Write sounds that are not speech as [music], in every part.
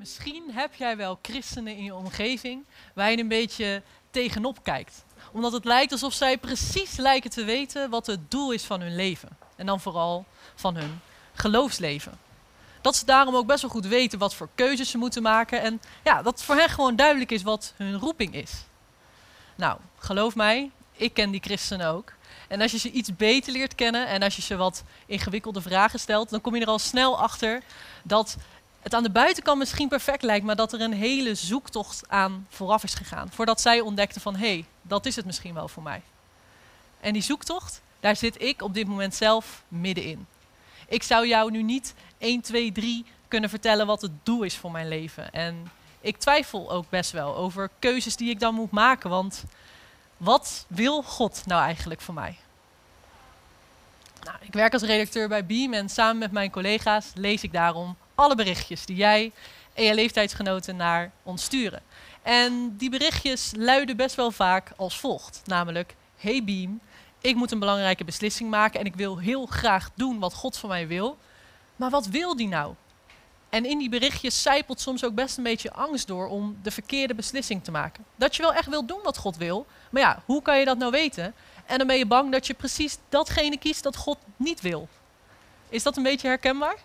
Misschien heb jij wel christenen in je omgeving waar je een beetje tegenop kijkt. Omdat het lijkt alsof zij precies lijken te weten wat het doel is van hun leven. En dan vooral van hun geloofsleven. Dat ze daarom ook best wel goed weten wat voor keuzes ze moeten maken. En ja, dat voor hen gewoon duidelijk is wat hun roeping is. Nou, geloof mij, ik ken die christenen ook. En als je ze iets beter leert kennen en als je ze wat ingewikkelde vragen stelt, dan kom je er al snel achter dat het aan de buitenkant misschien perfect lijkt, maar dat er een hele zoektocht aan vooraf is gegaan. Voordat zij ontdekten van hé, hey, dat is het misschien wel voor mij. En die zoektocht, daar zit ik op dit moment zelf middenin. Ik zou jou nu niet 1, 2, 3 kunnen vertellen wat het doel is voor mijn leven. En ik twijfel ook best wel over keuzes die ik dan moet maken. Want wat wil God nou eigenlijk voor mij? Nou, ik werk als redacteur bij Beam en samen met mijn collega's lees ik daarom alle berichtjes die jij en je leeftijdsgenoten naar ons sturen. En die berichtjes luiden best wel vaak als volgt. Namelijk, hey Beam, ik moet een belangrijke beslissing maken en ik wil heel graag doen wat God van mij wil. Maar wat wil die nou? En in die berichtjes zijpelt soms ook best een beetje angst door om de verkeerde beslissing te maken. Dat je wel echt wil doen wat God wil, maar ja, hoe kan je dat nou weten? En dan ben je bang dat je precies datgene kiest dat God niet wil. Is dat een beetje herkenbaar?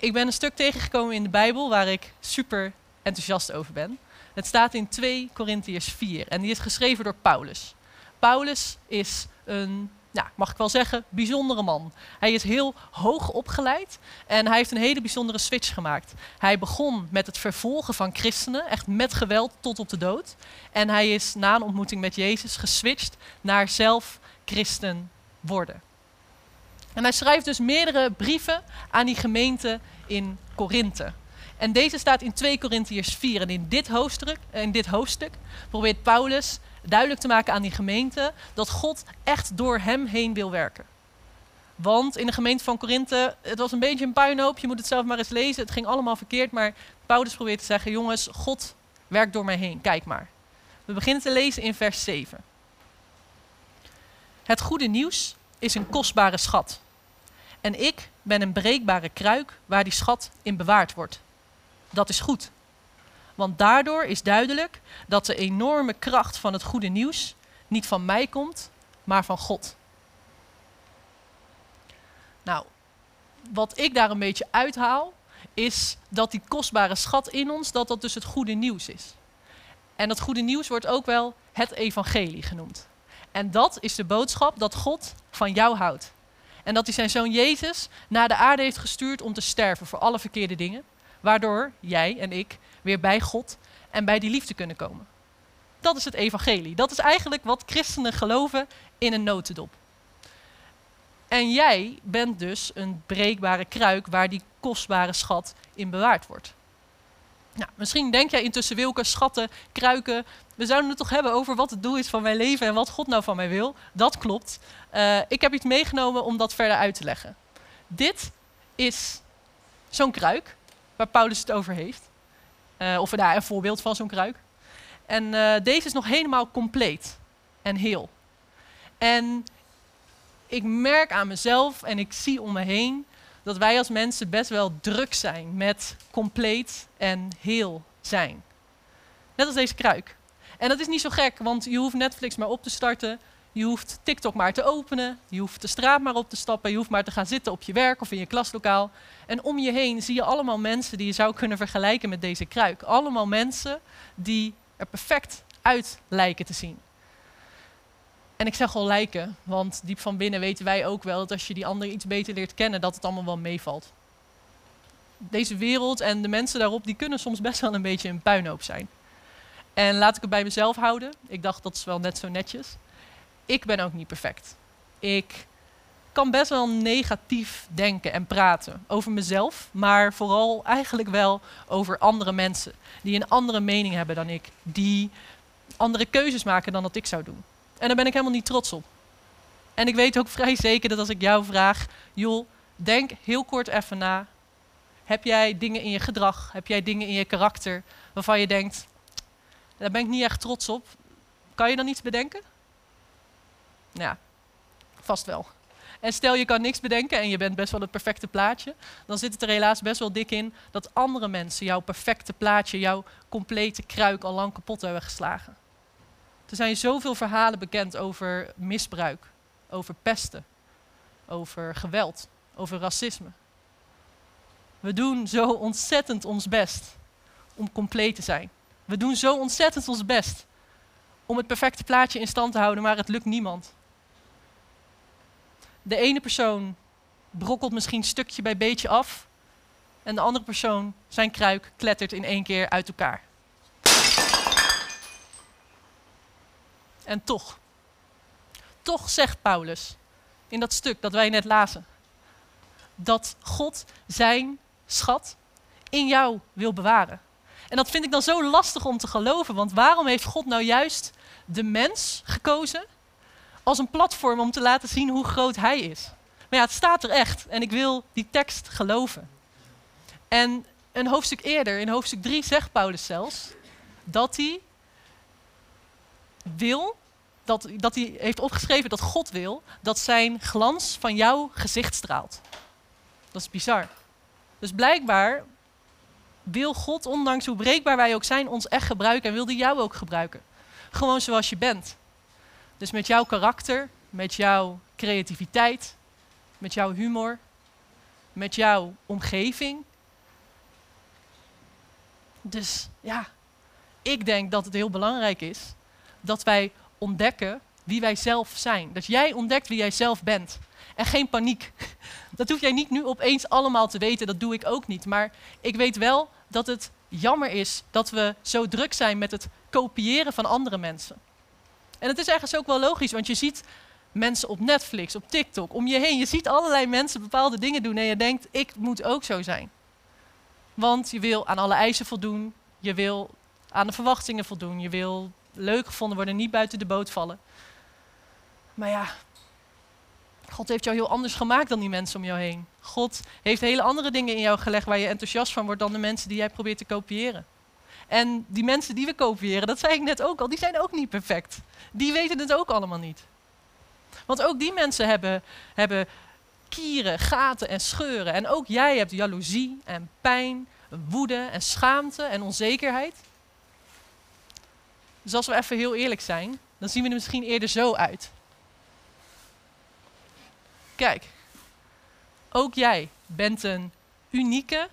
Ik ben een stuk tegengekomen in de Bijbel waar ik super enthousiast over ben. Het staat in 2 Korintiërs 4 en die is geschreven door Paulus. Paulus is een, ja, mag ik wel zeggen, bijzondere man. Hij is heel hoog opgeleid en hij heeft een hele bijzondere switch gemaakt. Hij begon met het vervolgen van christenen, echt met geweld tot op de dood. En hij is na een ontmoeting met Jezus geswitcht naar zelf christen worden. En hij schrijft dus meerdere brieven aan die gemeente in Korinthe. En deze staat in 2 Korintiërs 4. En in dit, hoofdstuk, in dit hoofdstuk probeert Paulus duidelijk te maken aan die gemeente dat God echt door hem heen wil werken. Want in de gemeente van Korinthe, het was een beetje een puinhoop. Je moet het zelf maar eens lezen. Het ging allemaal verkeerd. Maar Paulus probeert te zeggen: jongens, God werkt door mij heen. Kijk maar. We beginnen te lezen in vers 7. Het goede nieuws is een kostbare schat. En ik ben een breekbare kruik waar die schat in bewaard wordt. Dat is goed. Want daardoor is duidelijk dat de enorme kracht van het goede nieuws niet van mij komt, maar van God. Nou, wat ik daar een beetje uithaal, is dat die kostbare schat in ons, dat dat dus het goede nieuws is. En dat goede nieuws wordt ook wel het evangelie genoemd. En dat is de boodschap dat God van jou houdt. En dat hij zijn zoon Jezus naar de aarde heeft gestuurd om te sterven voor alle verkeerde dingen. Waardoor jij en ik weer bij God en bij die liefde kunnen komen. Dat is het evangelie. Dat is eigenlijk wat christenen geloven in een notendop. En jij bent dus een breekbare kruik waar die kostbare schat in bewaard wordt. Nou, misschien denk jij intussen, Wilke, schatten, kruiken. We zouden het toch hebben over wat het doel is van mijn leven en wat God nou van mij wil. Dat klopt. Uh, ik heb iets meegenomen om dat verder uit te leggen. Dit is zo'n kruik waar Paulus het over heeft. Uh, of nou, een voorbeeld van zo'n kruik. En uh, deze is nog helemaal compleet en heel. En ik merk aan mezelf en ik zie om me heen dat wij als mensen best wel druk zijn met compleet en heel zijn. Net als deze kruik. En dat is niet zo gek, want je hoeft Netflix maar op te starten. Je hoeft TikTok maar te openen. Je hoeft de straat maar op te stappen. Je hoeft maar te gaan zitten op je werk of in je klaslokaal. En om je heen zie je allemaal mensen die je zou kunnen vergelijken met deze kruik. Allemaal mensen die er perfect uit lijken te zien. En ik zeg al lijken, want diep van binnen weten wij ook wel dat als je die ander iets beter leert kennen, dat het allemaal wel meevalt. Deze wereld en de mensen daarop, die kunnen soms best wel een beetje een puinhoop zijn. En laat ik het bij mezelf houden. Ik dacht dat is wel net zo netjes. Ik ben ook niet perfect. Ik kan best wel negatief denken en praten over mezelf, maar vooral eigenlijk wel over andere mensen die een andere mening hebben dan ik, die andere keuzes maken dan dat ik zou doen. En daar ben ik helemaal niet trots op. En ik weet ook [laughs] vrij zeker dat als ik jou vraag, joh, denk heel kort even na. Heb jij dingen in je gedrag, heb jij dingen in je karakter waarvan je denkt, daar ben ik niet echt trots op. Kan je dan iets bedenken? Ja, vast wel. En stel je kan niks bedenken en je bent best wel het perfecte plaatje, dan zit het er helaas best wel dik in dat andere mensen jouw perfecte plaatje, jouw complete kruik al lang kapot hebben geslagen. Er zijn zoveel verhalen bekend over misbruik, over pesten, over geweld, over racisme. We doen zo ontzettend ons best om compleet te zijn. We doen zo ontzettend ons best om het perfecte plaatje in stand te houden, maar het lukt niemand. De ene persoon brokkelt misschien stukje bij beetje af en de andere persoon, zijn kruik, klettert in één keer uit elkaar. En toch, toch zegt Paulus in dat stuk dat wij net lazen, dat God zijn schat in jou wil bewaren. En dat vind ik dan zo lastig om te geloven, want waarom heeft God nou juist de mens gekozen als een platform om te laten zien hoe groot hij is? Maar ja, het staat er echt en ik wil die tekst geloven. En een hoofdstuk eerder, in hoofdstuk 3, zegt Paulus zelfs dat hij wil, dat, dat hij heeft opgeschreven dat God wil dat zijn glans van jouw gezicht straalt. Dat is bizar. Dus blijkbaar wil God, ondanks hoe breekbaar wij ook zijn, ons echt gebruiken en wil hij jou ook gebruiken. Gewoon zoals je bent. Dus met jouw karakter, met jouw creativiteit, met jouw humor, met jouw omgeving. Dus ja, ik denk dat het heel belangrijk is dat wij ontdekken wie wij zelf zijn. Dat jij ontdekt wie jij zelf bent. En geen paniek. [laughs] Dat hoef jij niet nu opeens allemaal te weten, dat doe ik ook niet. Maar ik weet wel dat het jammer is dat we zo druk zijn met het kopiëren van andere mensen. En het is ergens ook wel logisch, want je ziet mensen op Netflix, op TikTok, om je heen. Je ziet allerlei mensen bepaalde dingen doen en je denkt, ik moet ook zo zijn. Want je wil aan alle eisen voldoen, je wil aan de verwachtingen voldoen, je wil leuk gevonden worden, niet buiten de boot vallen. Maar ja, God heeft jou heel anders gemaakt dan die mensen om jou heen. God heeft hele andere dingen in jou gelegd waar je enthousiast van wordt dan de mensen die jij probeert te kopiëren. En die mensen die we kopiëren, dat zei ik net ook al, die zijn ook niet perfect. Die weten het ook allemaal niet. Want ook die mensen hebben, hebben kieren, gaten en scheuren. En ook jij hebt jaloezie en pijn, woede en schaamte en onzekerheid. Dus als we even heel eerlijk zijn, dan zien we er misschien eerder zo uit. Kijk, ook jij bent een unieke,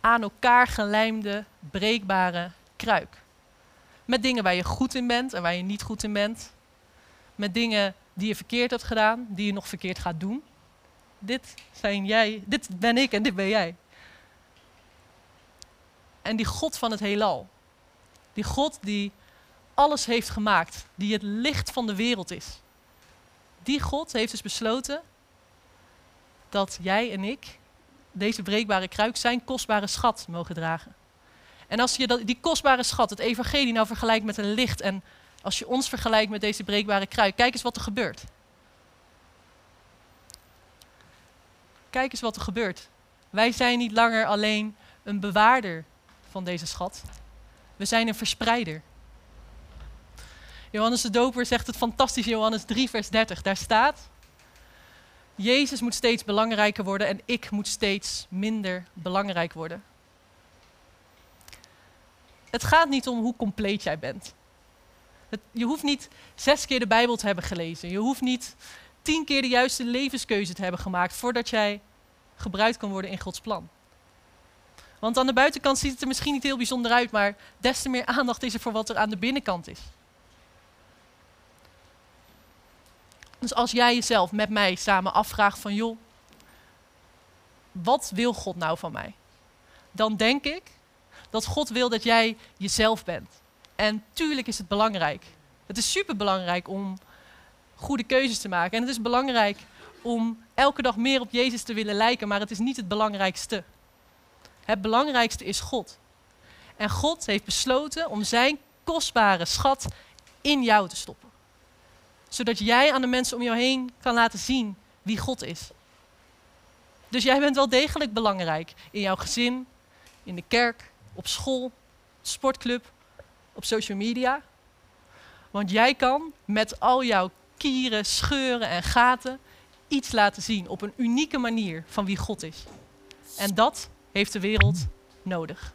aan elkaar gelijmde, breekbare kruik. Met dingen waar je goed in bent en waar je niet goed in bent. Met dingen die je verkeerd hebt gedaan, die je nog verkeerd gaat doen. Dit zijn jij, dit ben ik en dit ben jij. En die God van het heelal, die God die alles heeft gemaakt, die het licht van de wereld is. Die God heeft dus besloten dat jij en ik deze breekbare kruik zijn kostbare schat mogen dragen. En als je die kostbare schat, het evangelie, nou vergelijkt met een licht en als je ons vergelijkt met deze breekbare kruik, kijk eens wat er gebeurt. Kijk eens wat er gebeurt. Wij zijn niet langer alleen een bewaarder van deze schat. We zijn een verspreider. Johannes de Doper zegt het fantastisch in Johannes 3, vers 30. Daar staat: Jezus moet steeds belangrijker worden en ik moet steeds minder belangrijk worden. Het gaat niet om hoe compleet jij bent. Je hoeft niet zes keer de Bijbel te hebben gelezen. Je hoeft niet tien keer de juiste levenskeuze te hebben gemaakt voordat jij gebruikt kan worden in Gods plan. Want aan de buitenkant ziet het er misschien niet heel bijzonder uit, maar des te meer aandacht is er voor wat er aan de binnenkant is. Dus als jij jezelf met mij samen afvraagt van joh, wat wil God nou van mij? Dan denk ik dat God wil dat jij jezelf bent. En tuurlijk is het belangrijk. Het is super belangrijk om goede keuzes te maken. En het is belangrijk om elke dag meer op Jezus te willen lijken, maar het is niet het belangrijkste. Het belangrijkste is God. En God heeft besloten om zijn kostbare schat in jou te stoppen zodat jij aan de mensen om jou heen kan laten zien wie God is. Dus jij bent wel degelijk belangrijk in jouw gezin, in de kerk, op school, sportclub, op social media. Want jij kan met al jouw kieren, scheuren en gaten iets laten zien op een unieke manier van wie God is. En dat heeft de wereld nodig.